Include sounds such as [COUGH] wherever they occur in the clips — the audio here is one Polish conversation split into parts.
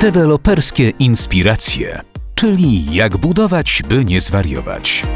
Deweloperskie inspiracje, czyli jak budować, by nie zwariować.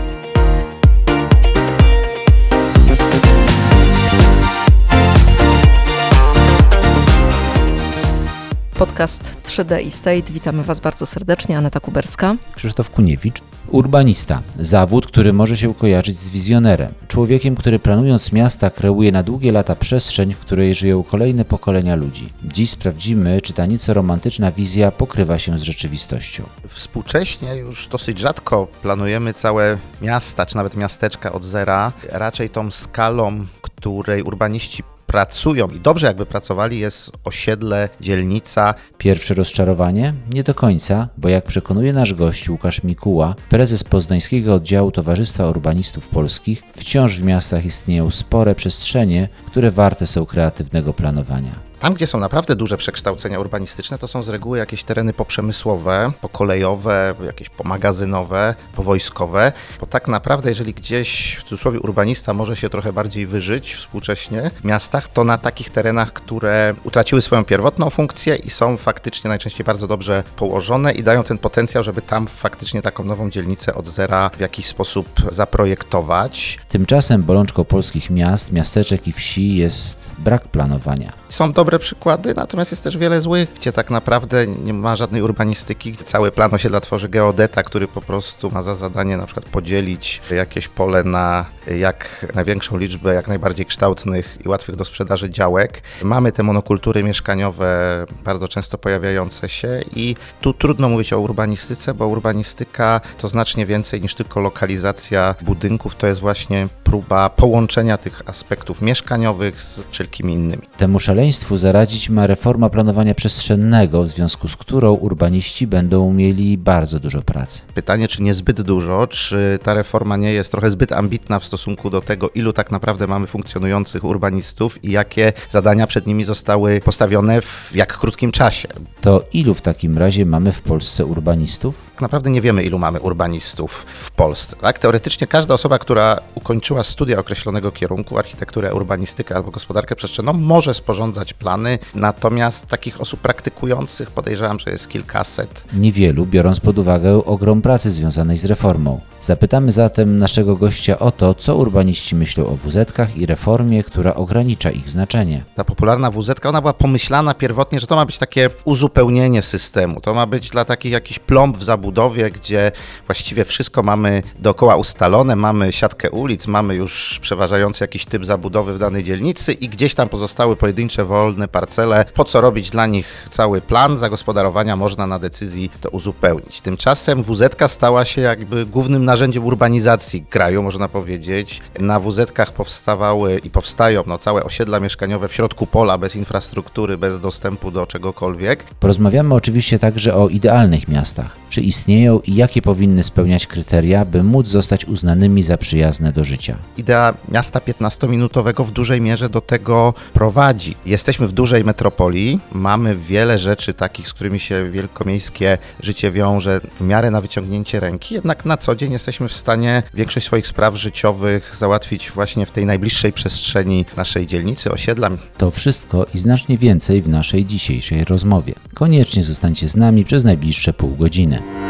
Podcast 3D Estate. Witamy Was bardzo serdecznie. Aneta Kuberska. Krzysztof Kuniewicz. Urbanista. Zawód, który może się kojarzyć z wizjonerem. Człowiekiem, który planując miasta kreuje na długie lata przestrzeń, w której żyją kolejne pokolenia ludzi. Dziś sprawdzimy, czy ta nieco romantyczna wizja pokrywa się z rzeczywistością. Współcześnie już dosyć rzadko planujemy całe miasta, czy nawet miasteczka od zera. Raczej tą skalą, której urbaniści pracują i dobrze jakby pracowali, jest osiedle, dzielnica. Pierwsze rozczarowanie? Nie do końca, bo jak przekonuje nasz gość Łukasz Mikuła, prezes Poznańskiego Oddziału Towarzystwa Urbanistów Polskich, wciąż w miastach istnieją spore przestrzenie, które warte są kreatywnego planowania. Tam, gdzie są naprawdę duże przekształcenia urbanistyczne, to są z reguły jakieś tereny poprzemysłowe, pokolejowe, jakieś pomagazynowe, powojskowe, bo tak naprawdę, jeżeli gdzieś w cudzysłowie urbanista może się trochę bardziej wyżyć współcześnie w miastach, to na takich terenach, które utraciły swoją pierwotną funkcję i są faktycznie najczęściej bardzo dobrze położone i dają ten potencjał, żeby tam faktycznie taką nową dzielnicę od zera w jakiś sposób zaprojektować. Tymczasem bolączką polskich miast, miasteczek i wsi jest brak planowania. Są dobre przykłady, natomiast jest też wiele złych, gdzie tak naprawdę nie ma żadnej urbanistyki. Cały plan osiedla tworzy geodeta, który po prostu ma za zadanie na przykład podzielić jakieś pole na jak największą liczbę, jak najbardziej kształtnych i łatwych do sprzedaży działek. Mamy te monokultury mieszkaniowe bardzo często pojawiające się i tu trudno mówić o urbanistyce, bo urbanistyka to znacznie więcej niż tylko lokalizacja budynków, to jest właśnie próba połączenia tych aspektów mieszkaniowych z wszelkimi innymi. Temu szaleństwu zaradzić ma reforma planowania przestrzennego, w związku z którą urbaniści będą mieli bardzo dużo pracy. Pytanie, czy niezbyt dużo, czy ta reforma nie jest trochę zbyt ambitna w stosunku do tego, ilu tak naprawdę mamy funkcjonujących urbanistów i jakie zadania przed nimi zostały postawione w jak krótkim czasie. To ilu w takim razie mamy w Polsce urbanistów? Tak naprawdę nie wiemy, ilu mamy urbanistów w Polsce. Tak? Teoretycznie każda osoba, która ukończyła studia określonego kierunku, architekturę, urbanistykę albo gospodarkę przestrzenną, może sporządzać plany, natomiast takich osób praktykujących podejrzewam, że jest kilkaset. Niewielu, biorąc pod uwagę ogrom pracy związanej z reformą. Zapytamy zatem naszego gościa o to, co urbaniści myślą o WZ-kach i reformie, która ogranicza ich znaczenie. Ta popularna WZ, ona była pomyślana pierwotnie, że to ma być takie uzupełnienie systemu. To ma być dla takich jakiś plomb w zabudowie, gdzie właściwie wszystko mamy dookoła ustalone, mamy siatkę ulic, mamy już przeważający jakiś typ zabudowy w danej dzielnicy i gdzieś tam pozostały pojedyncze wolne parcele. Po co robić dla nich cały plan zagospodarowania, można na decyzji to uzupełnić. Tymczasem WZ stała się jakby głównym narzędziem urbanizacji kraju, można powiedzieć. Na WZ-kach powstawały i powstają no, całe osiedla mieszkaniowe w środku pola, bez infrastruktury, bez dostępu do czegokolwiek. Porozmawiamy oczywiście także o idealnych miastach. Czy istnieją i jakie powinny spełniać kryteria, by móc zostać uznanymi za przyjazne do życia? Idea miasta 15-minutowego w dużej mierze do tego prowadzi. Jesteśmy w dużej metropolii, mamy wiele rzeczy takich, z którymi się wielkomiejskie życie wiąże w miarę na wyciągnięcie ręki, jednak na co dzień jesteśmy w stanie większość swoich spraw życiowych załatwić właśnie w tej najbliższej przestrzeni naszej dzielnicy, osiedla. To wszystko i znacznie więcej w naszej dzisiejszej rozmowie. Koniecznie zostańcie z nami przez najbliższe pół godziny.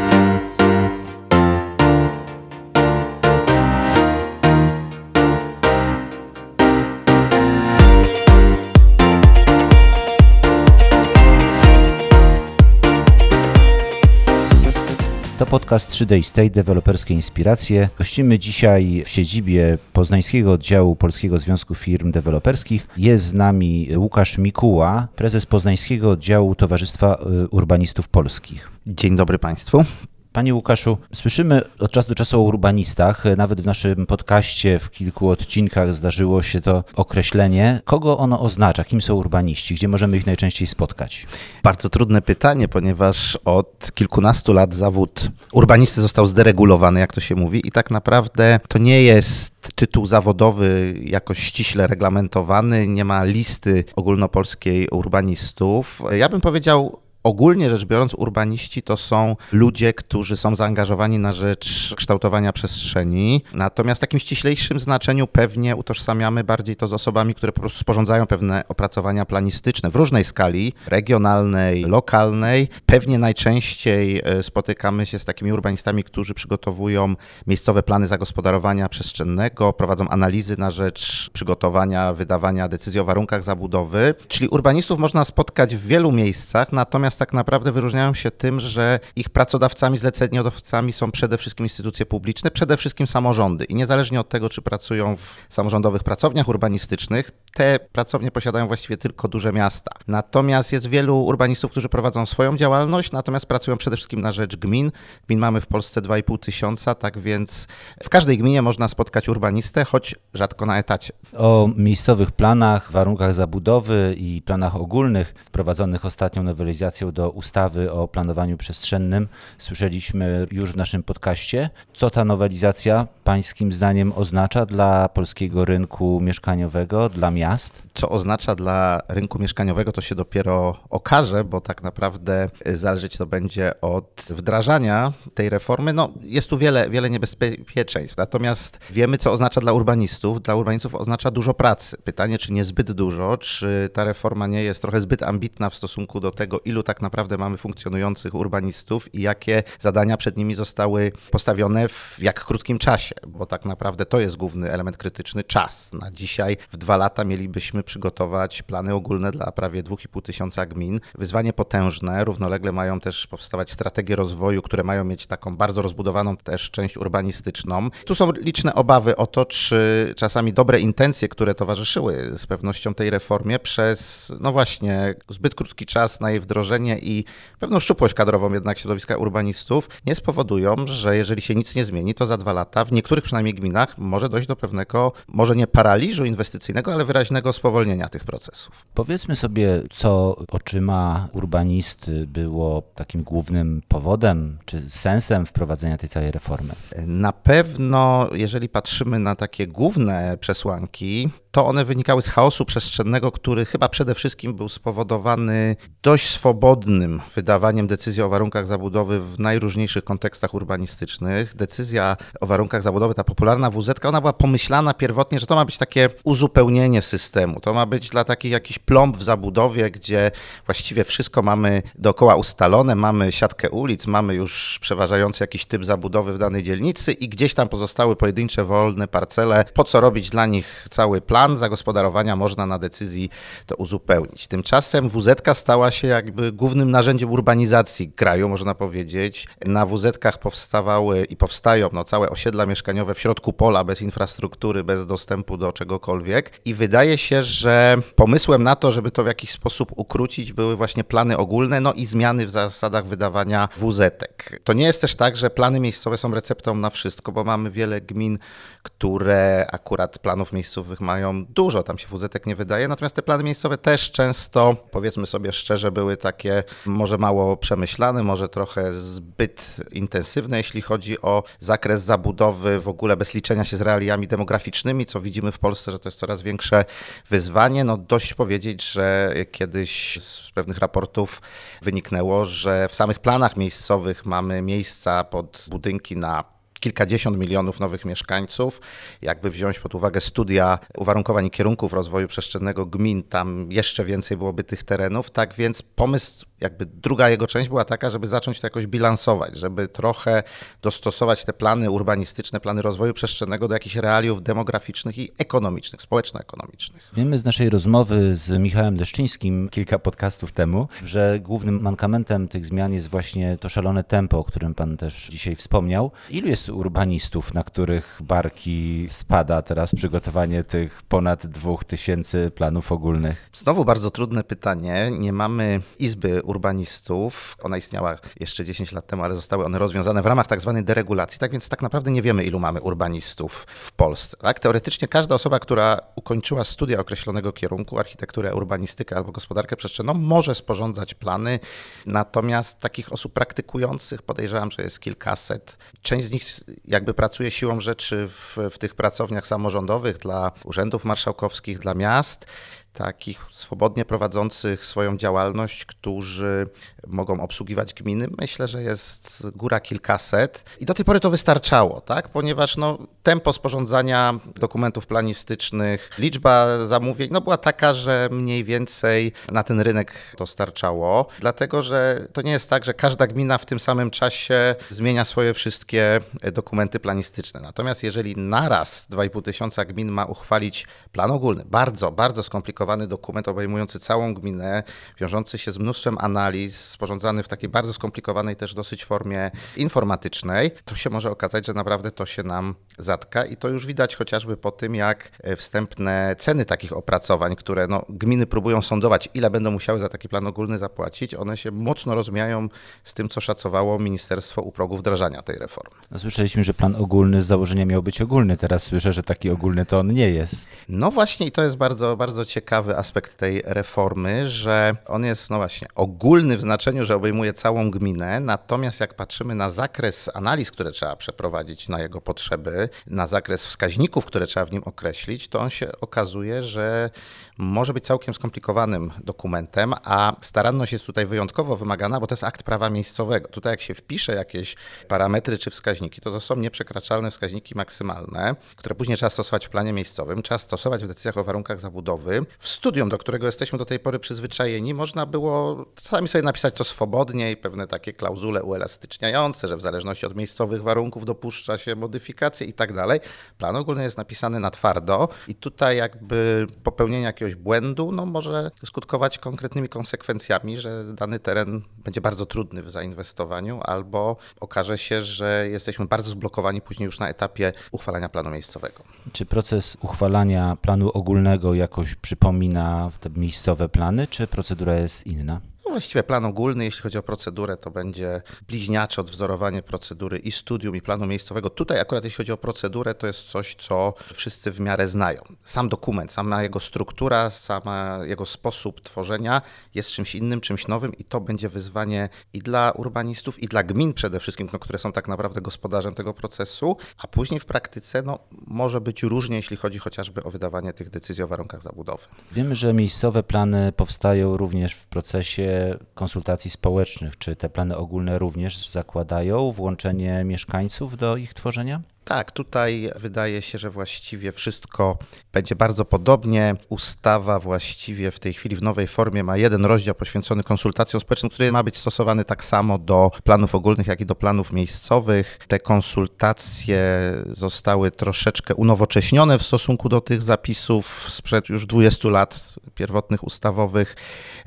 Podcast 3D State, deweloperskie inspiracje. Gościmy dzisiaj w siedzibie Poznańskiego Oddziału Polskiego Związku Firm Deweloperskich. Jest z nami Łukasz Mikuła, prezes Poznańskiego Oddziału Towarzystwa y, Urbanistów Polskich. Dzień dobry Państwu. Panie Łukaszu, słyszymy od czasu do czasu o urbanistach. Nawet w naszym podcaście w kilku odcinkach zdarzyło się to określenie. Kogo ono oznacza? Kim są urbaniści? Gdzie możemy ich najczęściej spotkać? Bardzo trudne pytanie, ponieważ od kilkunastu lat zawód urbanisty został zderegulowany, jak to się mówi, i tak naprawdę to nie jest tytuł zawodowy jakoś ściśle reglamentowany, nie ma listy ogólnopolskiej urbanistów. Ja bym powiedział, ogólnie rzecz biorąc, urbaniści to są ludzie, którzy są zaangażowani na rzecz kształtowania przestrzeni. Natomiast w takim ściślejszym znaczeniu pewnie utożsamiamy bardziej to z osobami, które po prostu sporządzają pewne opracowania planistyczne w różnej skali, regionalnej, lokalnej. Pewnie najczęściej e, spotykamy się z takimi urbanistami, którzy przygotowują miejscowe plany zagospodarowania przestrzennego, prowadzą analizy na rzecz przygotowania, wydawania decyzji o warunkach zabudowy. Czyli urbanistów można spotkać w wielu miejscach, natomiast tak naprawdę wyróżniają się tym, że ich pracodawcami, zleceniodawcami są przede wszystkim instytucje publiczne, przede wszystkim samorządy. I niezależnie od tego, czy pracują w samorządowych pracowniach urbanistycznych, te pracownie posiadają właściwie tylko duże miasta. Natomiast jest wielu urbanistów, którzy prowadzą swoją działalność, natomiast pracują przede wszystkim na rzecz gmin. Gmin mamy w Polsce 2,5 tysiąca, tak więc w każdej gminie można spotkać urbanistę, choć rzadko na etacie. O miejscowych planach, warunkach zabudowy i planach ogólnych wprowadzonych ostatnią nowelizacją do ustawy o planowaniu przestrzennym słyszeliśmy już w naszym podcaście. Co ta nowelizacja pańskim zdaniem oznacza dla polskiego rynku mieszkaniowego, dla miast? Co oznacza dla rynku mieszkaniowego, to się dopiero okaże, bo tak naprawdę zależeć to będzie od wdrażania tej reformy. No, jest tu wiele, wiele niebezpieczeństw. Natomiast wiemy, co oznacza dla urbanistów. Dla urbanistów oznacza dużo pracy. Pytanie, czy nie zbyt dużo, czy ta reforma nie jest trochę zbyt ambitna w stosunku do tego, ilu tak naprawdę mamy funkcjonujących urbanistów i jakie zadania przed nimi zostały postawione w jak krótkim czasie, bo tak naprawdę to jest główny element krytyczny czas. Na dzisiaj w dwa lata mielibyśmy przygotować plany ogólne dla prawie 2,5 tysiąca gmin. Wyzwanie potężne, równolegle mają też powstawać strategie rozwoju, które mają mieć taką bardzo rozbudowaną też część urbanistyczną. Tu są liczne obawy o to, czy czasami dobre intencje, które towarzyszyły z pewnością tej reformie, przez no właśnie zbyt krótki czas na jej wdrożenie i pewną szczupłość kadrową jednak środowiska urbanistów nie spowodują, że jeżeli się nic nie zmieni, to za dwa lata w niektórych przynajmniej gminach może dojść do pewnego, może nie paraliżu inwestycyjnego, ale wyraźnego spowolnienia tych procesów. Powiedzmy sobie, co oczyma urbanisty było takim głównym powodem czy sensem wprowadzenia tej całej reformy. Na pewno, jeżeli patrzymy na takie główne przesłanki, to one wynikały z chaosu przestrzennego, który chyba przede wszystkim był spowodowany dość swobodnym wydawaniem decyzji o warunkach zabudowy w najróżniejszych kontekstach urbanistycznych. Decyzja o warunkach zabudowy, ta popularna WZ, ona była pomyślana pierwotnie, że to ma być takie uzupełnienie systemu. To ma być dla takich jakiś plomb w zabudowie, gdzie właściwie wszystko mamy dookoła ustalone, mamy siatkę ulic, mamy już przeważający jakiś typ zabudowy w danej dzielnicy i gdzieś tam pozostały pojedyncze wolne parcele. Po co robić dla nich cały plan? zagospodarowania można na decyzji to uzupełnić. Tymczasem WZ stała się jakby głównym narzędziem urbanizacji kraju, można powiedzieć. Na WZ powstawały i powstają no, całe osiedla mieszkaniowe w środku pola, bez infrastruktury, bez dostępu do czegokolwiek. I wydaje się, że pomysłem na to, żeby to w jakiś sposób ukrócić, były właśnie plany ogólne, no i zmiany w zasadach wydawania WZ. -ek. To nie jest też tak, że plany miejscowe są receptą na wszystko, bo mamy wiele gmin, które akurat planów miejscowych mają dużo, tam się WZ nie wydaje, natomiast te plany miejscowe też często, powiedzmy sobie szczerze, były takie może mało przemyślane, może trochę zbyt intensywne, jeśli chodzi o zakres zabudowy, w ogóle bez liczenia się z realiami demograficznymi, co widzimy w Polsce, że to jest coraz większe wyzwanie. No dość powiedzieć, że kiedyś z pewnych raportów wyniknęło, że w samych planach miejscowych mamy miejsca pod budynki na kilkadziesiąt milionów nowych mieszkańców. Jakby wziąć pod uwagę studia uwarunkowań i kierunków rozwoju przestrzennego gmin, tam jeszcze więcej byłoby tych terenów. Tak więc pomysł jakby druga jego część była taka, żeby zacząć to jakoś bilansować, żeby trochę dostosować te plany urbanistyczne, plany rozwoju przestrzennego do jakichś realiów demograficznych i ekonomicznych, społeczno-ekonomicznych. Wiemy z naszej rozmowy z Michałem Deszczyńskim kilka podcastów temu, że głównym mankamentem tych zmian jest właśnie to szalone tempo, o którym pan też dzisiaj wspomniał. Ilu jest urbanistów, na których barki spada teraz przygotowanie tych ponad dwóch tysięcy planów ogólnych? Znowu bardzo trudne pytanie. Nie mamy izby urbanistów. Ona istniała jeszcze 10 lat temu, ale zostały one rozwiązane w ramach tak zwanej deregulacji. Tak więc tak naprawdę nie wiemy, ilu mamy urbanistów w Polsce. Tak? Teoretycznie każda osoba, która ukończyła studia określonego kierunku, architekturę, urbanistykę albo gospodarkę przestrzenną, może sporządzać plany. Natomiast takich osób praktykujących podejrzewam, że jest kilkaset. Część z nich jakby pracuje siłą rzeczy w, w tych pracowniach samorządowych dla urzędów marszałkowskich, dla miast. Takich swobodnie prowadzących swoją działalność, którzy mogą obsługiwać gminy, myślę, że jest góra kilkaset. I do tej pory to wystarczało, tak? ponieważ no, tempo sporządzania dokumentów planistycznych, liczba zamówień no, była taka, że mniej więcej na ten rynek to starczało, dlatego że to nie jest tak, że każda gmina w tym samym czasie zmienia swoje wszystkie dokumenty planistyczne. Natomiast jeżeli naraz 2,5 tysiąca gmin ma uchwalić plan ogólny, bardzo, bardzo skomplikowany dokument obejmujący całą gminę, wiążący się z mnóstwem analiz, sporządzany w takiej bardzo skomplikowanej też dosyć formie informatycznej, to się może okazać, że naprawdę to się nam zatka i to już widać chociażby po tym, jak wstępne ceny takich opracowań, które no, gminy próbują sądować, ile będą musiały za taki plan ogólny zapłacić, one się mocno rozmijają z tym, co szacowało ministerstwo u progu wdrażania tej reformy. No, słyszeliśmy, że plan ogólny z założenia miał być ogólny, teraz słyszę, że taki ogólny to on nie jest. No właśnie i to jest bardzo, bardzo ciekawy aspekt tej reformy, że on jest no właśnie ogólny w znaczeniu, że obejmuje całą gminę, natomiast jak patrzymy na zakres analiz, które trzeba przeprowadzić na jego potrzeby, na zakres wskaźników, które trzeba w nim określić, to on się okazuje, że może być całkiem skomplikowanym dokumentem, a staranność jest tutaj wyjątkowo wymagana, bo to jest akt prawa miejscowego. Tutaj jak się wpisze jakieś parametry czy wskaźniki, to to są nieprzekraczalne wskaźniki maksymalne, które później trzeba stosować w planie miejscowym, trzeba stosować w decyzjach o warunkach zabudowy. W studium, do którego jesteśmy do tej pory przyzwyczajeni, można było czasami sobie napisać to swobodnie i pewne takie klauzule uelastyczniające, że w zależności od miejscowych warunków dopuszcza się modyfikacje i tak dalej. Plan ogólny jest napisany na twardo i tutaj jakby popełnienie jakiegoś błędu no może skutkować konkretnymi konsekwencjami, że dany teren będzie bardzo trudny w zainwestowaniu albo okaże się, że jesteśmy bardzo zblokowani później już na etapie uchwalania planu miejscowego. Czy proces uchwalania planu ogólnego jakoś przypomina te miejscowe plany, czy procedura jest inna? Właściwie plan ogólny, jeśli chodzi o procedurę, to będzie bliźniacze odwzorowanie procedury i studium, i planu miejscowego. Tutaj akurat jeśli chodzi o procedurę, to jest coś, co wszyscy w miarę znają. Sam dokument, sama jego struktura, sama jego sposób tworzenia jest czymś innym, czymś nowym i to będzie wyzwanie i dla urbanistów, i dla gmin przede wszystkim, no, które są tak naprawdę gospodarzem tego procesu, a później w praktyce no, może być różnie, jeśli chodzi chociażby o wydawanie tych decyzji o warunkach zabudowy. Wiemy, że miejscowe plany powstają również w procesie konsultacji społecznych. Czy te plany ogólne również zakładają włączenie mieszkańców do ich tworzenia? Tak, tutaj wydaje się, że właściwie wszystko będzie bardzo podobnie. Ustawa właściwie w tej chwili w nowej formie ma jeden rozdział poświęcony konsultacjom społecznym, który ma być stosowany tak samo do planów ogólnych, jak i do planów miejscowych. Te konsultacje zostały troszeczkę unowocześnione w stosunku do tych zapisów sprzed już 20 lat pierwotnych ustawowych.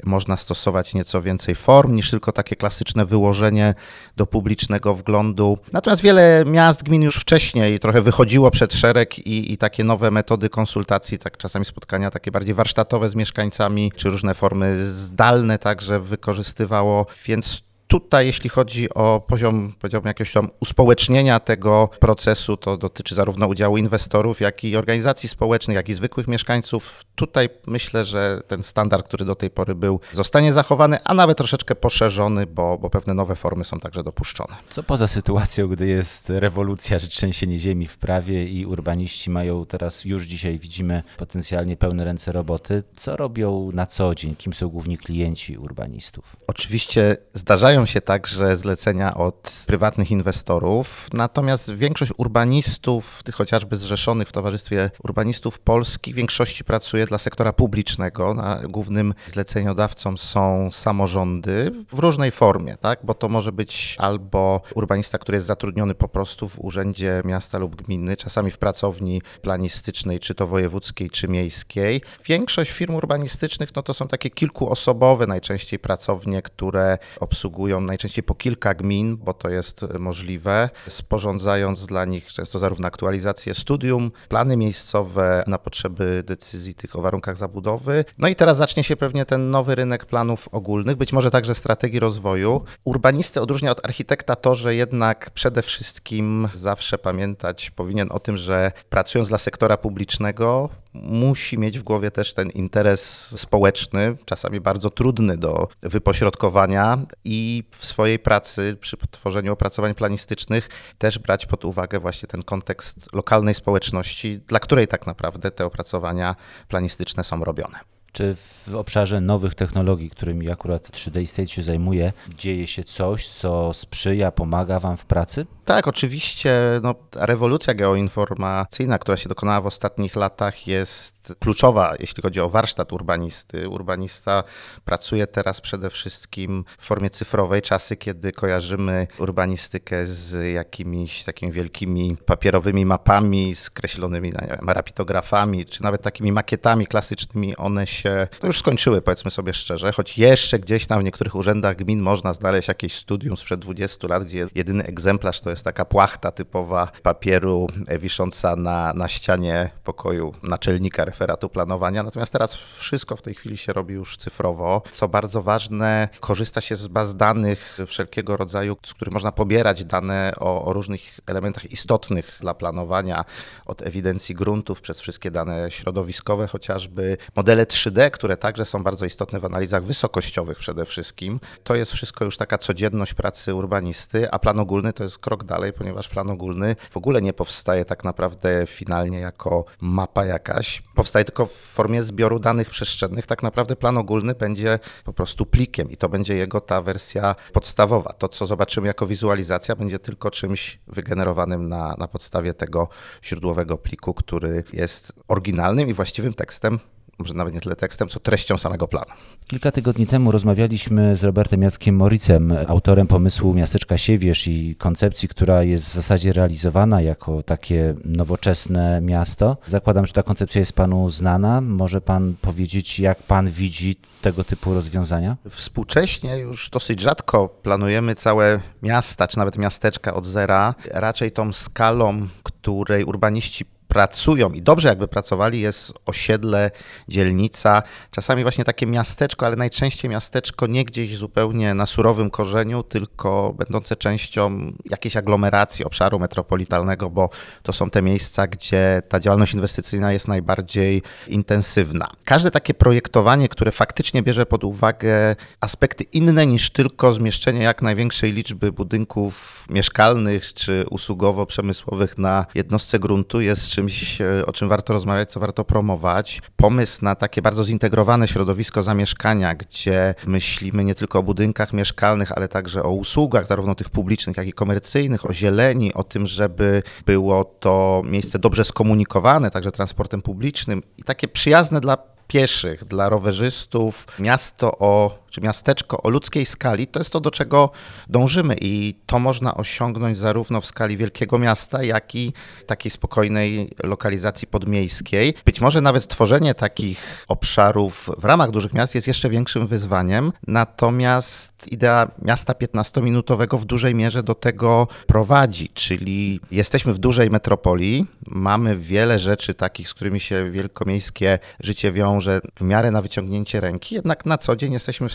Można stosować nieco więcej form niż tylko takie klasyczne wyłożenie do publicznego wglądu. Natomiast wiele miast, gmin już wcześniej wcześniej trochę wychodziło przed szereg i, i takie nowe metody konsultacji, tak czasami spotkania takie bardziej warsztatowe z mieszkańcami, czy różne formy zdalne także wykorzystywało, więc Tutaj, jeśli chodzi o poziom, powiedziałbym, jakiegoś tam uspołecznienia tego procesu, to dotyczy zarówno udziału inwestorów, jak i organizacji społecznych, jak i zwykłych mieszkańców. Tutaj myślę, że ten standard, który do tej pory był, zostanie zachowany, a nawet troszeczkę poszerzony, bo, bo pewne nowe formy są także dopuszczone. Co poza sytuacją, gdy jest rewolucja czy trzęsienie ziemi w prawie i urbaniści mają teraz, już dzisiaj widzimy, potencjalnie pełne ręce roboty, co robią na co dzień? Kim są główni klienci urbanistów? Oczywiście zdarzają Zdarzają się także zlecenia od prywatnych inwestorów, natomiast większość urbanistów, tych chociażby zrzeszonych w Towarzystwie Urbanistów Polskich, w większości pracuje dla sektora publicznego. Głównym zleceniodawcą są samorządy w różnej formie, tak? bo to może być albo urbanista, który jest zatrudniony po prostu w urzędzie miasta lub gminy, czasami w pracowni planistycznej, czy to wojewódzkiej, czy miejskiej. Większość firm urbanistycznych no to są takie kilkuosobowe najczęściej pracownie, które obsługują najczęściej po kilka gmin, bo to jest możliwe, sporządzając dla nich często zarówno aktualizację studium, plany miejscowe na potrzeby decyzji tych o warunkach zabudowy. No i teraz zacznie się pewnie ten nowy rynek planów ogólnych, być może także strategii rozwoju. Urbanisty odróżnia od architekta to, że jednak przede wszystkim zawsze pamiętać powinien o tym, że pracując dla sektora publicznego, musi mieć w głowie też ten interes społeczny, czasami bardzo trudny do wypośrodkowania i w swojej pracy przy tworzeniu opracowań planistycznych też brać pod uwagę właśnie ten kontekst lokalnej społeczności, dla której tak naprawdę te opracowania planistyczne są robione. Czy w obszarze nowych technologii, którymi akurat 3D State się zajmuje, dzieje się coś, co sprzyja, pomaga Wam w pracy? Tak, oczywiście no, rewolucja geoinformacyjna, która się dokonała w ostatnich latach, jest kluczowa, jeśli chodzi o warsztat urbanisty. Urbanista pracuje teraz przede wszystkim w formie cyfrowej. Czasy, kiedy kojarzymy urbanistykę z jakimiś takimi wielkimi papierowymi mapami, skreślonymi wiem, rapidografami, czy nawet takimi makietami klasycznymi, one się no już skończyły, powiedzmy sobie szczerze, choć jeszcze gdzieś tam w niektórych urzędach gmin można znaleźć jakieś studium sprzed 20 lat, gdzie jedyny egzemplarz to jest taka płachta typowa papieru wisząca na, na ścianie pokoju naczelnika referatu planowania. Natomiast teraz wszystko w tej chwili się robi już cyfrowo. Co bardzo ważne, korzysta się z baz danych wszelkiego rodzaju, z których można pobierać dane o, o różnych elementach istotnych dla planowania, od ewidencji gruntów przez wszystkie dane środowiskowe, chociażby modele 3D, które także są bardzo istotne w analizach wysokościowych przede wszystkim. To jest wszystko już taka codzienność pracy urbanisty, a plan ogólny to jest krok dalej, ponieważ plan ogólny w ogóle nie powstaje tak naprawdę finalnie jako mapa jakaś. Powstaje tylko w formie zbioru danych przestrzennych. Tak naprawdę plan ogólny będzie po prostu plikiem i to będzie jego ta wersja podstawowa. To, co zobaczymy jako wizualizacja, będzie tylko czymś wygenerowanym na, na podstawie tego źródłowego pliku, który jest oryginalnym i właściwym tekstem może nawet nie tyle tekstem, co treścią samego planu. Kilka tygodni temu rozmawialiśmy z Robertem Jackiem Moricem, autorem pomysłu Miasteczka Siewierz i koncepcji, która jest w zasadzie realizowana jako takie nowoczesne miasto. Zakładam, że ta koncepcja jest panu znana. Może pan powiedzieć, jak pan widzi tego typu rozwiązania? Współcześnie już dosyć rzadko planujemy całe miasta, czy nawet miasteczka od zera. Raczej tą skalą, której urbaniści pracują i dobrze jakby pracowali, jest osiedle, dzielnica, czasami właśnie takie miasteczko, ale najczęściej miasteczko nie gdzieś zupełnie na surowym korzeniu, tylko będące częścią jakiejś aglomeracji obszaru metropolitalnego, bo to są te miejsca, gdzie ta działalność inwestycyjna jest najbardziej intensywna. Każde takie projektowanie, które faktycznie bierze pod uwagę aspekty inne niż tylko zmieszczenie jak największej liczby budynków mieszkalnych czy usługowo-przemysłowych na jednostce gruntu jest czymś, e, o czym warto rozmawiać, co warto promować. Pomysł na takie bardzo zintegrowane środowisko zamieszkania, gdzie myślimy nie tylko o budynkach mieszkalnych, ale także o usługach, zarówno tych publicznych, jak i komercyjnych, o zieleni, o tym, żeby było to miejsce dobrze skomunikowane, także transportem publicznym i takie przyjazne dla pieszych, dla rowerzystów, miasto o czy miasteczko o ludzkiej skali, to jest to, do czego dążymy i to można osiągnąć zarówno w skali wielkiego miasta, jak i takiej spokojnej lokalizacji podmiejskiej. Być może nawet tworzenie takich obszarów w ramach dużych miast jest jeszcze większym wyzwaniem, natomiast idea miasta 15-minutowego w dużej mierze do tego prowadzi, czyli jesteśmy w dużej metropolii, mamy wiele rzeczy takich, z którymi się wielkomiejskie życie wiąże w miarę na wyciągnięcie ręki, jednak na co dzień jesteśmy w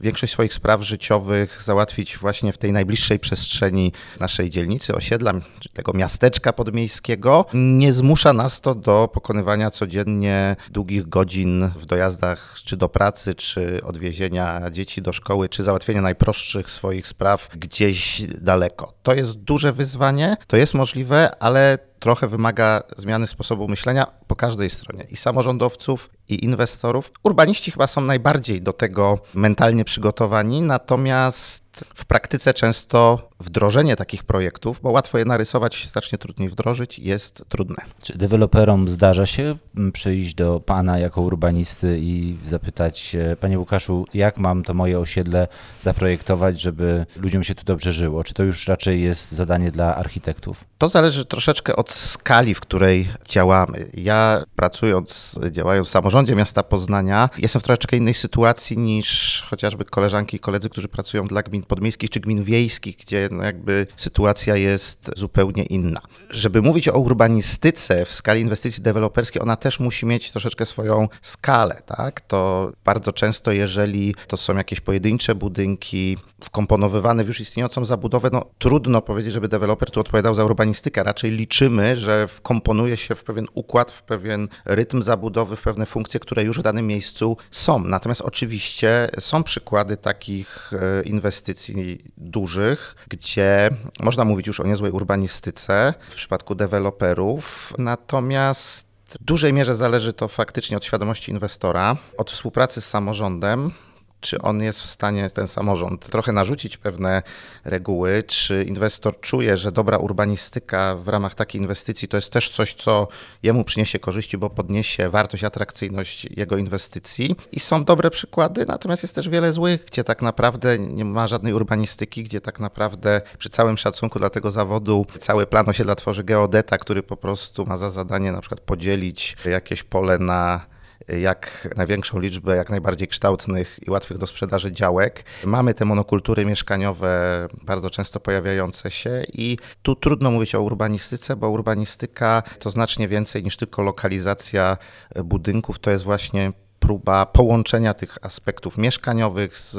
większość swoich spraw życiowych załatwić właśnie w tej najbliższej przestrzeni naszej dzielnicy, osiedla, czy tego miasteczka podmiejskiego. Nie zmusza nas to do pokonywania codziennie długich godzin w dojazdach czy do pracy, czy odwiezienia dzieci do szkoły, czy załatwienia najprostszych swoich spraw gdzieś daleko. To jest duże wyzwanie, to jest możliwe, ale trochę wymaga zmiany sposobu myślenia po każdej stronie i samorządowców, i inwestorów. Urbaniści chyba są najbardziej do tego mentalnie przygotowani, natomiast w praktyce często wdrożenie takich projektów, bo łatwo je narysować, znacznie trudniej wdrożyć, jest trudne. Czy deweloperom zdarza się przyjść do pana jako urbanisty i zapytać, panie Łukaszu, jak mam to moje osiedle zaprojektować, żeby ludziom się tu dobrze żyło? Czy to już raczej jest zadanie dla architektów? To zależy troszeczkę od skali, w której działamy. Ja pracując, działając w samorządzie miasta Poznania, jestem w troszeczkę innej sytuacji niż chociażby koleżanki i koledzy, którzy pracują dla gmin podmiejskich czy gmin wiejskich, gdzie no jakby sytuacja jest zupełnie inna. Żeby mówić o urbanistyce w skali inwestycji deweloperskiej, ona też musi mieć troszeczkę swoją skalę, tak? To bardzo często, jeżeli to są jakieś pojedyncze budynki wkomponowywane w już istniejącą zabudowę, no trudno powiedzieć, żeby deweloper tu odpowiadał za urbanistykę. Raczej liczymy, że wkomponuje się w pewien układ, w pewien rytm zabudowy, w pewne funkcje, które już w danym miejscu są. Natomiast oczywiście są przykłady takich e, inwestycji dużych, gdzie można mówić już o niezłej urbanistyce w przypadku deweloperów, natomiast w dużej mierze zależy to faktycznie od świadomości inwestora, od współpracy z samorządem, czy on jest w stanie, ten samorząd, trochę narzucić pewne reguły, czy inwestor czuje, że dobra urbanistyka w ramach takiej inwestycji to jest też coś, co jemu przyniesie korzyści, bo podniesie wartość, atrakcyjność jego inwestycji. I są dobre przykłady, natomiast jest też wiele złych, gdzie tak naprawdę nie ma żadnej urbanistyki, gdzie tak naprawdę przy całym szacunku dla tego zawodu cały plan osiedla tworzy geodeta, który po prostu ma za zadanie na przykład podzielić jakieś pole na jak największą liczbę jak najbardziej kształtnych i łatwych do sprzedaży działek. Mamy te monokultury mieszkaniowe bardzo często pojawiające się i tu trudno mówić o urbanistyce, bo urbanistyka to znacznie więcej niż tylko lokalizacja budynków, to jest właśnie próba połączenia tych aspektów mieszkaniowych z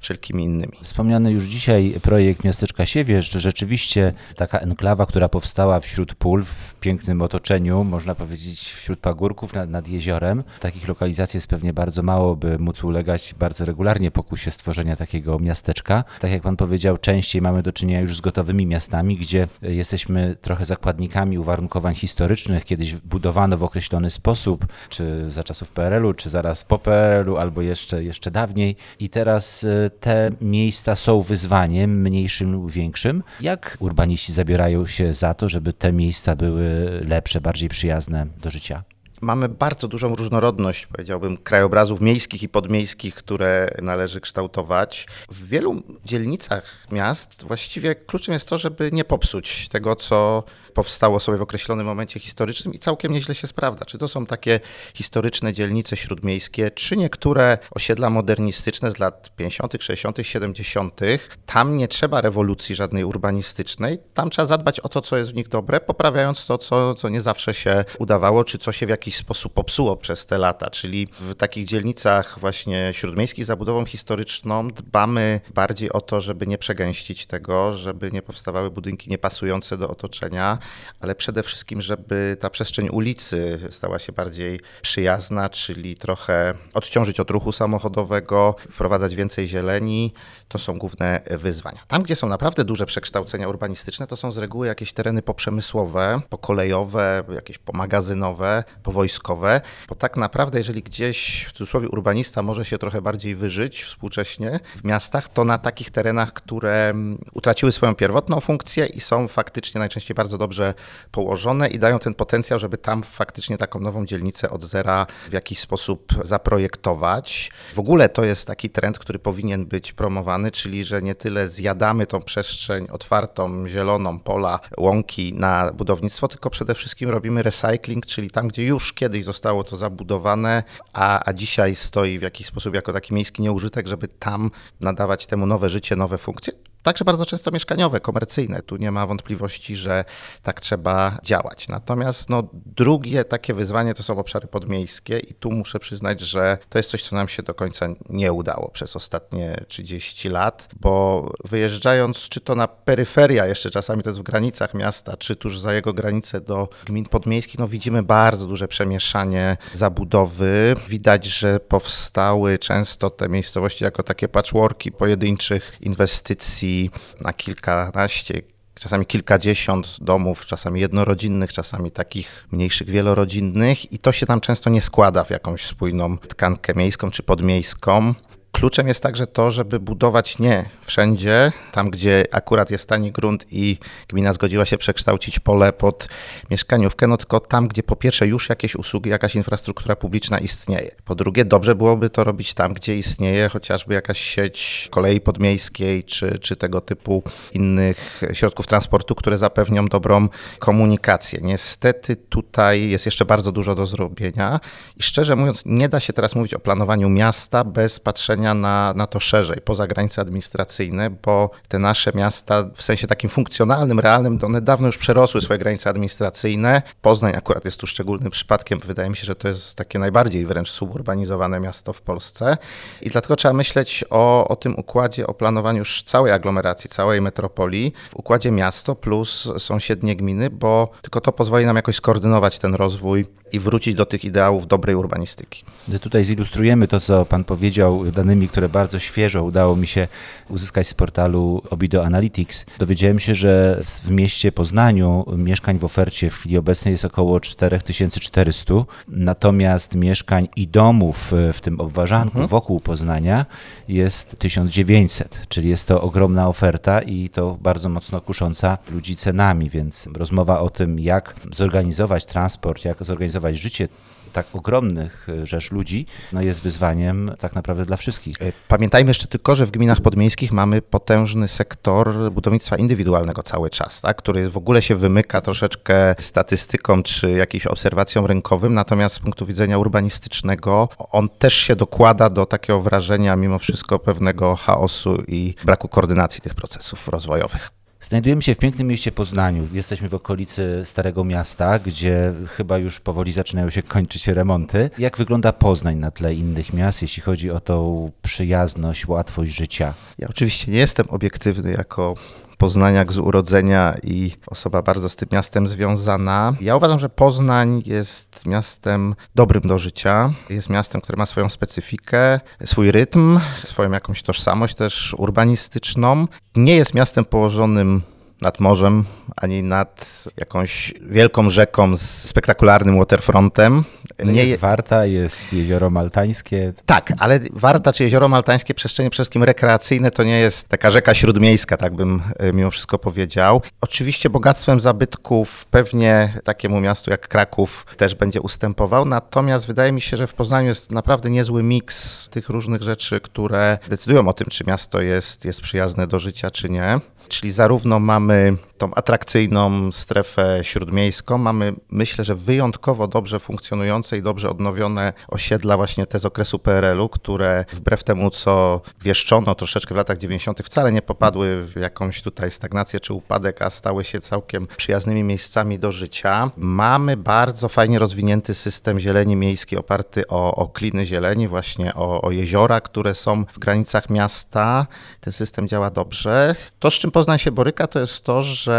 wszelkimi innymi. Wspomniany już dzisiaj projekt Miasteczka Siewierz, rzeczywiście taka enklawa, która powstała wśród pól, w pięknym otoczeniu, można powiedzieć wśród pagórków nad, nad jeziorem. Takich lokalizacji jest pewnie bardzo mało, by móc ulegać bardzo regularnie pokusie stworzenia takiego miasteczka. Tak jak pan powiedział, częściej mamy do czynienia już z gotowymi miastami, gdzie jesteśmy trochę zakładnikami uwarunkowań historycznych, kiedyś budowano w określony sposób, czy za czasów PRL-u, czy zaraz po PRL-u albo jeszcze, jeszcze dawniej. I teraz e, te miejsca są wyzwaniem, mniejszym lub większym. Jak urbaniści zabierają się za to, żeby te miejsca były lepsze, bardziej przyjazne do życia? Mamy bardzo dużą różnorodność, powiedziałbym, krajobrazów miejskich i podmiejskich, które należy kształtować. W wielu dzielnicach miast właściwie kluczem jest to, żeby nie popsuć tego, co powstało sobie w określonym momencie historycznym i całkiem nieźle się sprawdza. Czy to są takie historyczne dzielnice śródmiejskie, czy niektóre osiedla modernistyczne z lat 50., 60., 70. Tam nie trzeba rewolucji żadnej urbanistycznej, tam trzeba zadbać o to, co jest w nich dobre, poprawiając to, co, co nie zawsze się udawało, czy co się w jakiś sposób popsuło przez te lata. Czyli w takich dzielnicach właśnie śródmiejskich zabudową historyczną dbamy bardziej o to, żeby nie przegęścić tego, żeby nie powstawały budynki niepasujące do otoczenia, ale przede wszystkim, żeby ta przestrzeń ulicy stała się bardziej przyjazna, czyli trochę odciążyć od ruchu samochodowego, wprowadzać więcej zieleni. To są główne wyzwania. Tam, gdzie są naprawdę duże przekształcenia urbanistyczne, to są z reguły jakieś tereny poprzemysłowe, pokolejowe, jakieś pomagazynowe, powojskowe, bo tak naprawdę, jeżeli gdzieś w cudzysłowie urbanista może się trochę bardziej wyżyć współcześnie w miastach, to na takich terenach, które utraciły swoją pierwotną funkcję i są faktycznie najczęściej bardzo dobrze dobrze położone i dają ten potencjał, żeby tam faktycznie taką nową dzielnicę od zera w jakiś sposób zaprojektować. W ogóle to jest taki trend, który powinien być promowany, czyli że nie tyle zjadamy tą przestrzeń otwartą, zieloną, pola, łąki na budownictwo, tylko przede wszystkim robimy recycling, czyli tam, gdzie już kiedyś zostało to zabudowane, a, a dzisiaj stoi w jakiś sposób jako taki miejski nieużytek, żeby tam nadawać temu nowe życie, nowe funkcje także bardzo często mieszkaniowe, komercyjne. Tu nie ma wątpliwości, że tak trzeba działać. Natomiast no, drugie takie wyzwanie to są obszary podmiejskie i tu muszę przyznać, że to jest coś, co nam się do końca nie udało przez ostatnie 30 lat, bo wyjeżdżając czy to na peryferia, jeszcze czasami to jest w granicach miasta, czy tuż za jego granice do gmin podmiejskich, no widzimy bardzo duże przemieszanie zabudowy. Widać, że powstały często te miejscowości jako takie patchworki pojedynczych inwestycji na kilkanaście, czasami kilkadziesiąt domów, czasami jednorodzinnych, czasami takich mniejszych, wielorodzinnych i to się tam często nie składa w jakąś spójną tkankę miejską czy podmiejską. Kluczem jest także to, żeby budować nie wszędzie, tam gdzie akurat jest tani grunt i gmina zgodziła się przekształcić pole pod mieszkaniówkę, no tylko tam, gdzie po pierwsze już jakieś usługi, jakaś infrastruktura publiczna istnieje. Po drugie, dobrze byłoby to robić tam, gdzie istnieje chociażby jakaś sieć kolei podmiejskiej czy, czy tego typu innych środków transportu, które zapewnią dobrą komunikację. Niestety tutaj jest jeszcze bardzo dużo do zrobienia i szczerze mówiąc, nie da się teraz mówić o planowaniu miasta bez patrzenia na, na to szerzej, poza granice administracyjne, bo te nasze miasta w sensie takim funkcjonalnym, realnym, one dawno już przerosły swoje granice administracyjne. Poznań akurat jest tu szczególnym przypadkiem. Wydaje mi się, że to jest takie najbardziej wręcz suburbanizowane miasto w Polsce. I dlatego trzeba myśleć o, o tym układzie, o planowaniu już całej aglomeracji, całej metropolii, w układzie miasto plus sąsiednie gminy, bo tylko to pozwoli nam jakoś skoordynować ten rozwój i wrócić do tych ideałów dobrej urbanistyki. Tutaj zilustrujemy to, co Pan powiedział, danymi, które bardzo świeżo udało mi się uzyskać z portalu Obido Analytics. Dowiedziałem się, że w mieście Poznaniu mieszkań w ofercie w chwili obecnej jest około 4400, natomiast mieszkań i domów w tym obwarzanku mhm. wokół Poznania jest 1900, czyli jest to ogromna oferta i to bardzo mocno kusząca ludzi cenami, więc rozmowa o tym, jak zorganizować transport, jak zorganizować życie tak ogromnych e, rzesz ludzi, no jest wyzwaniem tak naprawdę dla wszystkich. E, pamiętajmy jeszcze tylko, że w gminach podmiejskich mamy potężny sektor budownictwa indywidualnego cały czas, tak, który w ogóle się wymyka troszeczkę statystykom czy jakimś obserwacjom rynkowym, natomiast z punktu widzenia urbanistycznego on też się dokłada do takiego wrażenia mimo wszystko pewnego chaosu i braku koordynacji tych procesów rozwojowych. Znajdujemy się w pięknym mieście Poznaniu. Jesteśmy w okolicy Starego Miasta, gdzie chyba już powoli zaczynają się kończyć remonty. Jak wygląda Poznań na tle innych miast, jeśli chodzi o tą przyjazność, łatwość życia? Ja oczywiście nie jestem obiektywny jako Poznaniak z urodzenia i osoba bardzo z tym miastem związana. Ja uważam, że Poznań jest miastem dobrym do życia. Jest miastem, które ma swoją specyfikę, swój rytm, swoją jakąś tożsamość też urbanistyczną. Nie jest miastem położonym nad morzem, ani nad jakąś wielką rzeką z spektakularnym waterfrontem. Nie jest Warta, jest jezioro maltańskie. Tak, ale Warta czy jezioro maltańskie, przestrzenie przede wszystkim rekreacyjne, to nie jest taka rzeka śródmiejska, tak bym e, mimo wszystko powiedział. Oczywiście bogactwem zabytków pewnie takiemu miastu jak Kraków też będzie ustępował, natomiast wydaje mi się, że w Poznaniu jest naprawdę niezły miks tych różnych rzeczy, które decydują o tym, czy miasto jest, jest przyjazne do życia, czy nie. Czyli zarówno mamy tą atrakcyjną strefę śródmiejską, mamy myślę, że wyjątkowo dobrze funkcjonujące i dobrze odnowione osiedla właśnie te z okresu PRL-u, które wbrew temu, co wieszczono troszeczkę w latach 90., wcale nie popadły w jakąś tutaj stagnację czy upadek, a stały się całkiem przyjaznymi miejscami do życia. Mamy bardzo fajnie rozwinięty system zieleni miejskiej oparty o, o kliny zieleni, właśnie o, o jeziora, które są w granicach miasta. Ten system działa dobrze. To, z czym Poznań się boryka, to jest to, że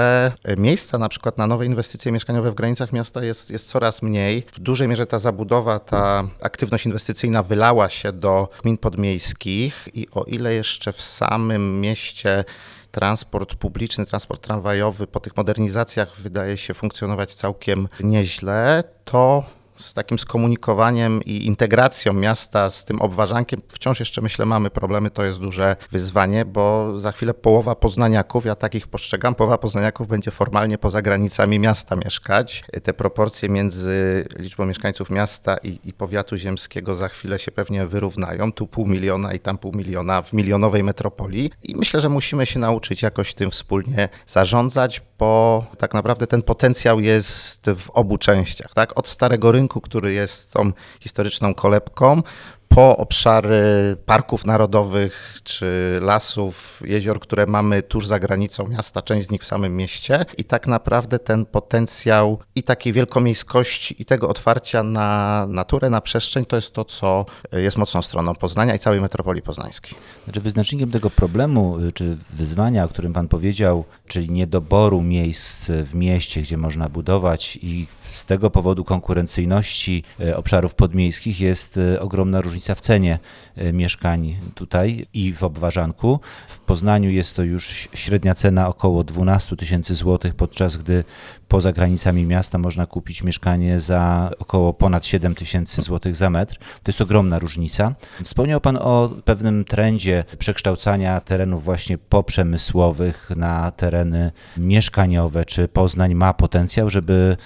miejsca na przykład na nowe inwestycje mieszkaniowe w granicach miasta jest, jest coraz mniej. W dużej mierze ta zabudowa, ta aktywność inwestycyjna wylała się do gmin podmiejskich i o ile jeszcze w samym mieście transport publiczny, transport tramwajowy po tych modernizacjach wydaje się funkcjonować całkiem nieźle, to z takim skomunikowaniem i integracją miasta z tym obwarzankiem wciąż jeszcze myślę mamy problemy, to jest duże wyzwanie, bo za chwilę połowa poznaniaków, ja takich postrzegam, połowa poznaniaków będzie formalnie poza granicami miasta mieszkać. Te proporcje między liczbą mieszkańców miasta i, i powiatu ziemskiego za chwilę się pewnie wyrównają, tu pół miliona i tam pół miliona w milionowej metropolii i myślę, że musimy się nauczyć jakoś tym wspólnie zarządzać, bo tak naprawdę ten potencjał jest w obu częściach, tak? Od starego rynku, który jest tą historyczną kolebką, po obszary parków narodowych czy lasów, jezior, które mamy tuż za granicą miasta, część z nich w samym mieście. I tak naprawdę ten potencjał i takiej wielkomiejskości, i tego otwarcia na naturę, na przestrzeń, to jest to, co jest mocną stroną Poznania i całej metropolii poznańskiej. Znaczy wyznacznikiem tego problemu, czy wyzwania, o którym Pan powiedział, czyli niedoboru miejsc w mieście, gdzie można budować i z tego powodu konkurencyjności e, obszarów podmiejskich jest e, ogromna różnica w cenie e, mieszkań tutaj i w Obwarzanku. W Poznaniu jest to już średnia cena około 12 tysięcy złotych, podczas gdy poza granicami miasta można kupić mieszkanie za około ponad 7 tysięcy złotych za metr. To jest ogromna różnica. Wspomniał Pan o pewnym trendzie przekształcania terenów właśnie poprzemysłowych na tereny mieszkaniowe. Czy Poznań ma potencjał, żeby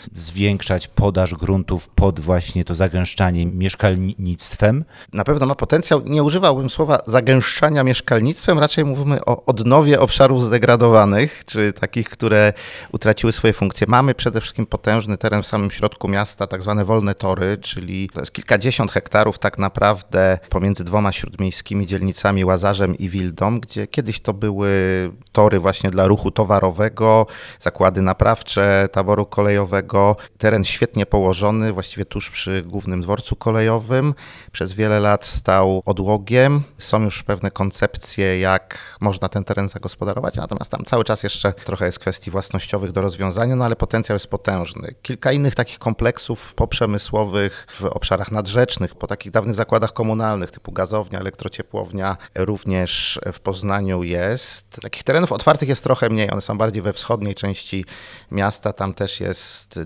zwiększać podaż gruntów pod właśnie to zagęszczanie mieszkalnictwem? Na pewno ma potencjał. Nie używałbym słowa zagęszczania mieszkalnictwem, raczej mówimy o odnowie obszarów zdegradowanych, czy takich, które utraciły swoje funkcje. Mamy przede wszystkim potężny teren w samym środku miasta, tak zwane wolne tory, czyli to jest kilkadziesiąt hektarów tak naprawdę pomiędzy dwoma śródmiejskimi dzielnicami Łazarzem i Wildą, gdzie kiedyś to były tory właśnie dla ruchu towarowego, zakłady naprawcze taboru kolejowego. Teren świetnie położony, właściwie tuż przy głównym dworcu kolejowym. Przez wiele lat stał odłogiem. Są już pewne koncepcje, jak można ten teren zagospodarować, natomiast tam cały czas jeszcze trochę jest kwestii własnościowych do rozwiązania, no ale potencjał jest potężny. Kilka innych takich kompleksów poprzemysłowych w obszarach nadrzecznych, po takich dawnych zakładach komunalnych typu gazownia, elektrociepłownia również w Poznaniu jest. Takich terenów otwartych jest trochę mniej, one są bardziej we wschodniej części miasta, tam też jest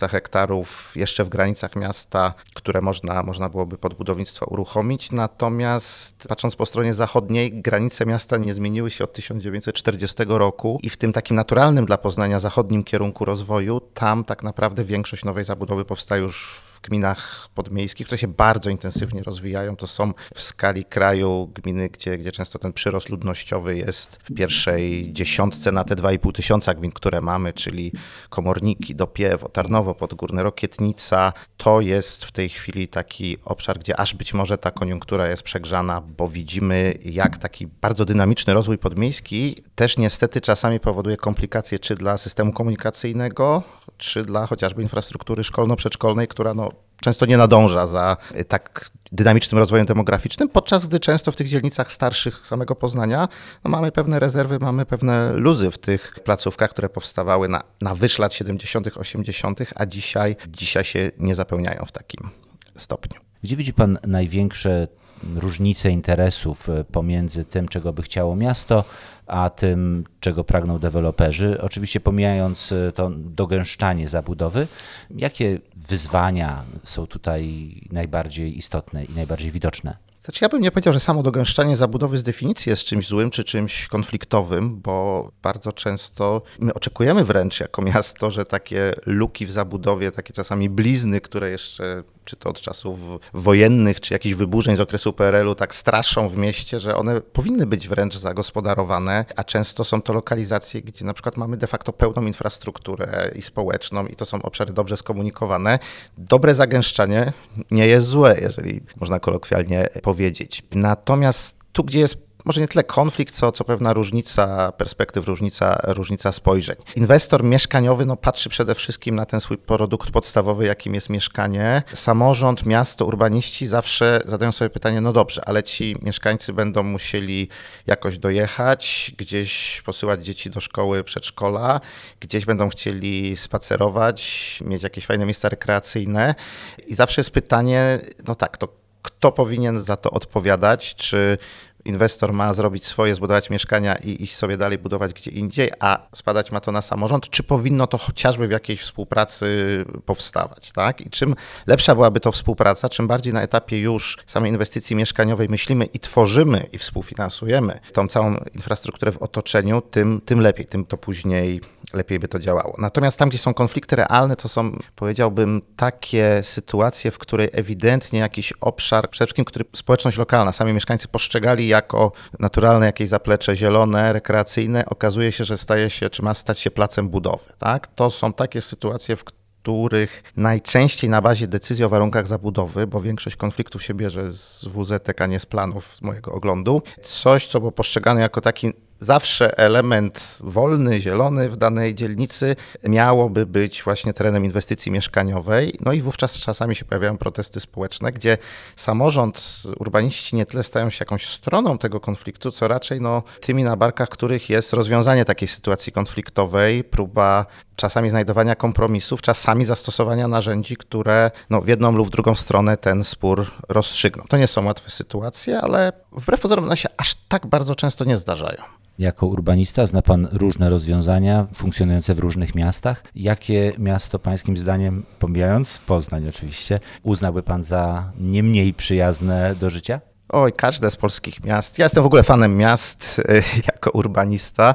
200-300 hektarów jeszcze w granicach miasta, które można, można byłoby pod budownictwo uruchomić. Natomiast patrząc po stronie zachodniej, granice miasta nie zmieniły się od 1940 roku i w tym takim naturalnym dla Poznania zachodnim kierunku rozwoju, tam tak naprawdę większość nowej zabudowy powstaje już w gminach podmiejskich, które się bardzo intensywnie rozwijają. To są w skali kraju gminy, gdzie, gdzie często ten przyrost ludnościowy jest w pierwszej dziesiątce na te 2,5 tysiąca gmin, które mamy, czyli Komorniki, Dopiewo, Tarnowo, Podgórne, Rokietnica. To jest w tej chwili taki obszar, gdzie aż być może ta koniunktura jest przegrzana, bo widzimy, jak taki bardzo dynamiczny rozwój podmiejski też niestety czasami powoduje komplikacje czy dla systemu komunikacyjnego, czy dla chociażby infrastruktury szkolno-przedszkolnej, która no, często nie nadąża za tak dynamicznym rozwojem demograficznym, podczas gdy często w tych dzielnicach starszych samego Poznania no mamy pewne rezerwy, mamy pewne luzy w tych placówkach, które powstawały na, na wyż lat 70., 80., a dzisiaj, dzisiaj się nie zapełniają w takim stopniu. Gdzie widzi Pan największe różnice interesów e, pomiędzy tym, czego by chciało miasto, a tym, czego pragną deweloperzy. Oczywiście pomijając e, to dogęszczanie zabudowy, jakie wyzwania są tutaj najbardziej istotne i najbardziej widoczne? Znaczy ja bym nie powiedział, że samo dogęszczanie zabudowy z definicji jest czymś złym czy czymś konfliktowym, bo bardzo często my oczekujemy wręcz jako miasto, że takie luki w zabudowie, takie czasami blizny, które jeszcze czy to od czasów wojennych, czy jakichś wyburzeń z okresu PRL-u tak straszą w mieście, że one powinny być wręcz zagospodarowane, a często są to lokalizacje, gdzie na przykład mamy de facto pełną infrastrukturę i społeczną i to są obszary dobrze skomunikowane. Dobre zagęszczanie nie jest złe, jeżeli można kolokwialnie powiedzieć. Natomiast tu, gdzie jest może nie tyle konflikt, co, co pewna różnica perspektyw, różnica, różnica spojrzeń. Inwestor mieszkaniowy no, patrzy przede wszystkim na ten swój produkt podstawowy, jakim jest mieszkanie. Samorząd, miasto, urbaniści zawsze zadają sobie pytanie, no dobrze, ale ci mieszkańcy będą musieli jakoś dojechać, gdzieś posyłać dzieci do szkoły, przedszkola, gdzieś będą chcieli spacerować, mieć jakieś fajne miejsca rekreacyjne i zawsze jest pytanie, no tak, to kto powinien za to odpowiadać, czy inwestor ma zrobić swoje, zbudować mieszkania i iść sobie dalej budować gdzie indziej, a spadać ma to na samorząd, czy powinno to chociażby w jakiejś współpracy powstawać, tak? I czym lepsza byłaby to współpraca, czym bardziej na etapie już samej inwestycji mieszkaniowej myślimy i tworzymy i współfinansujemy tą całą infrastrukturę w otoczeniu, tym, tym lepiej, tym to później lepiej by to działało. Natomiast tam, gdzie są konflikty realne, to są, powiedziałbym, takie sytuacje, w której ewidentnie jakiś obszar, przede wszystkim, który społeczność lokalna, sami mieszkańcy postrzegali jako naturalne jakieś zaplecze zielone, rekreacyjne, okazuje się, że staje się, czy ma stać się placem budowy. Tak? To są takie sytuacje, w których najczęściej na bazie decyzji o warunkach zabudowy, bo większość konfliktów się bierze z WZT, a nie z planów z mojego oglądu, coś, co było postrzegane jako taki zawsze element wolny, zielony w danej dzielnicy miałoby być właśnie terenem inwestycji mieszkaniowej. No i wówczas czasami się pojawiają protesty społeczne, gdzie samorząd, urbaniści nie tyle stają się jakąś stroną tego konfliktu, co raczej no, tymi na barkach, których jest rozwiązanie takiej sytuacji konfliktowej, próba czasami znajdowania kompromisów, czasami zastosowania narzędzi, które no, w jedną lub w drugą stronę ten spór rozstrzygną. To nie są łatwe sytuacje, ale wbrew pozorom one się aż tak bardzo często nie zdarzają. Jako urbanista zna Pan różne rozwiązania funkcjonujące w różnych miastach. Jakie miasto Pańskim zdaniem, pomijając Poznań oczywiście, uznałby Pan za nie mniej przyjazne do życia? Oj, każde z polskich miast. Ja jestem w ogóle fanem miast [LAUGHS] jako urbanista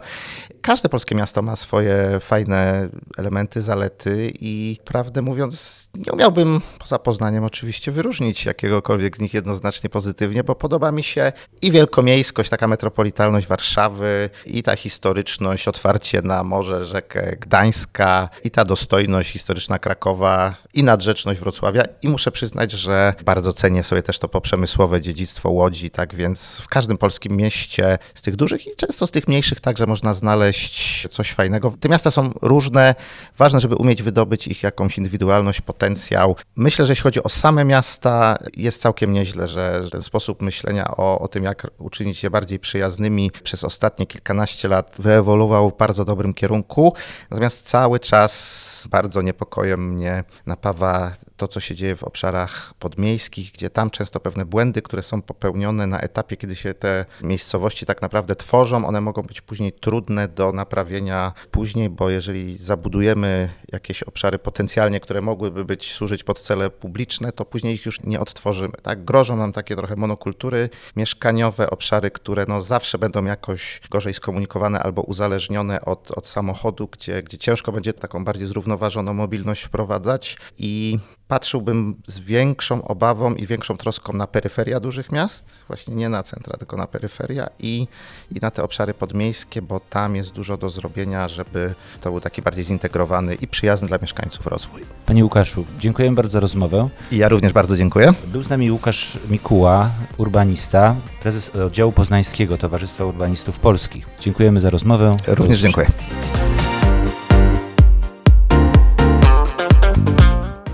każde polskie miasto ma swoje fajne elementy, zalety i prawdę mówiąc, nie umiałbym poza Poznaniem oczywiście wyróżnić jakiegokolwiek z nich jednoznacznie pozytywnie, bo podoba mi się i wielkomiejskość, taka metropolitalność Warszawy, i ta historyczność, otwarcie na morze, rzekę Gdańska, i ta dostojność historyczna Krakowa, i nadrzeczność Wrocławia. I muszę przyznać, że bardzo cenię sobie też to poprzemysłowe dziedzictwo województwo Łodzi, tak więc w każdym polskim mieście z tych dużych i często z tych mniejszych także można znaleźć coś fajnego. Te miasta są różne, ważne, żeby umieć wydobyć ich jakąś indywidualność, potencjał. Myślę, że jeśli chodzi o same miasta, jest całkiem nieźle, że ten sposób myślenia o, o tym, jak uczynić je bardziej przyjaznymi przez ostatnie kilkanaście lat wyewoluował w bardzo dobrym kierunku. Natomiast cały czas bardzo niepokojem mnie napawa to, co się dzieje w obszarach podmiejskich, gdzie tam często pewne błędy, które są popełnione na etapie, kiedy się te miejscowości tak naprawdę tworzą, one mogą być później trudne do naprawienia później, bo jeżeli zabudujemy jakieś obszary potencjalnie, które mogłyby być służyć pod cele publiczne, to później ich już nie odtworzymy. Tak? Grożą nam takie trochę monokultury mieszkaniowe, obszary, które no zawsze będą jakoś gorzej skomunikowane albo uzależnione od, od samochodu, gdzie, gdzie ciężko będzie taką bardziej zrównoważoną mobilność wprowadzać i patrzyłbym z większą obawą i większą troską na peryferia dużych miast, właśnie nie na centra, tylko na peryferia i, i na te obszary podmiejskie, bo tam jest dużo do zrobienia, żeby to był taki bardziej zintegrowany i przyjazny dla mieszkańców rozwój. Panie Łukaszu, dziękuję bardzo za rozmowę. I ja również bardzo dziękuję. Był z nami Łukasz Mikuła, urbanista, prezes oddziału poznańskiego Towarzystwa Urbanistów Polskich. Dziękujemy za rozmowę. Również dziękuję.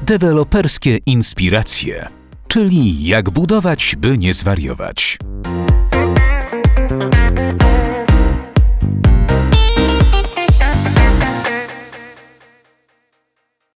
Deweloperskie inspiracje, czyli jak budować, by nie zwariować.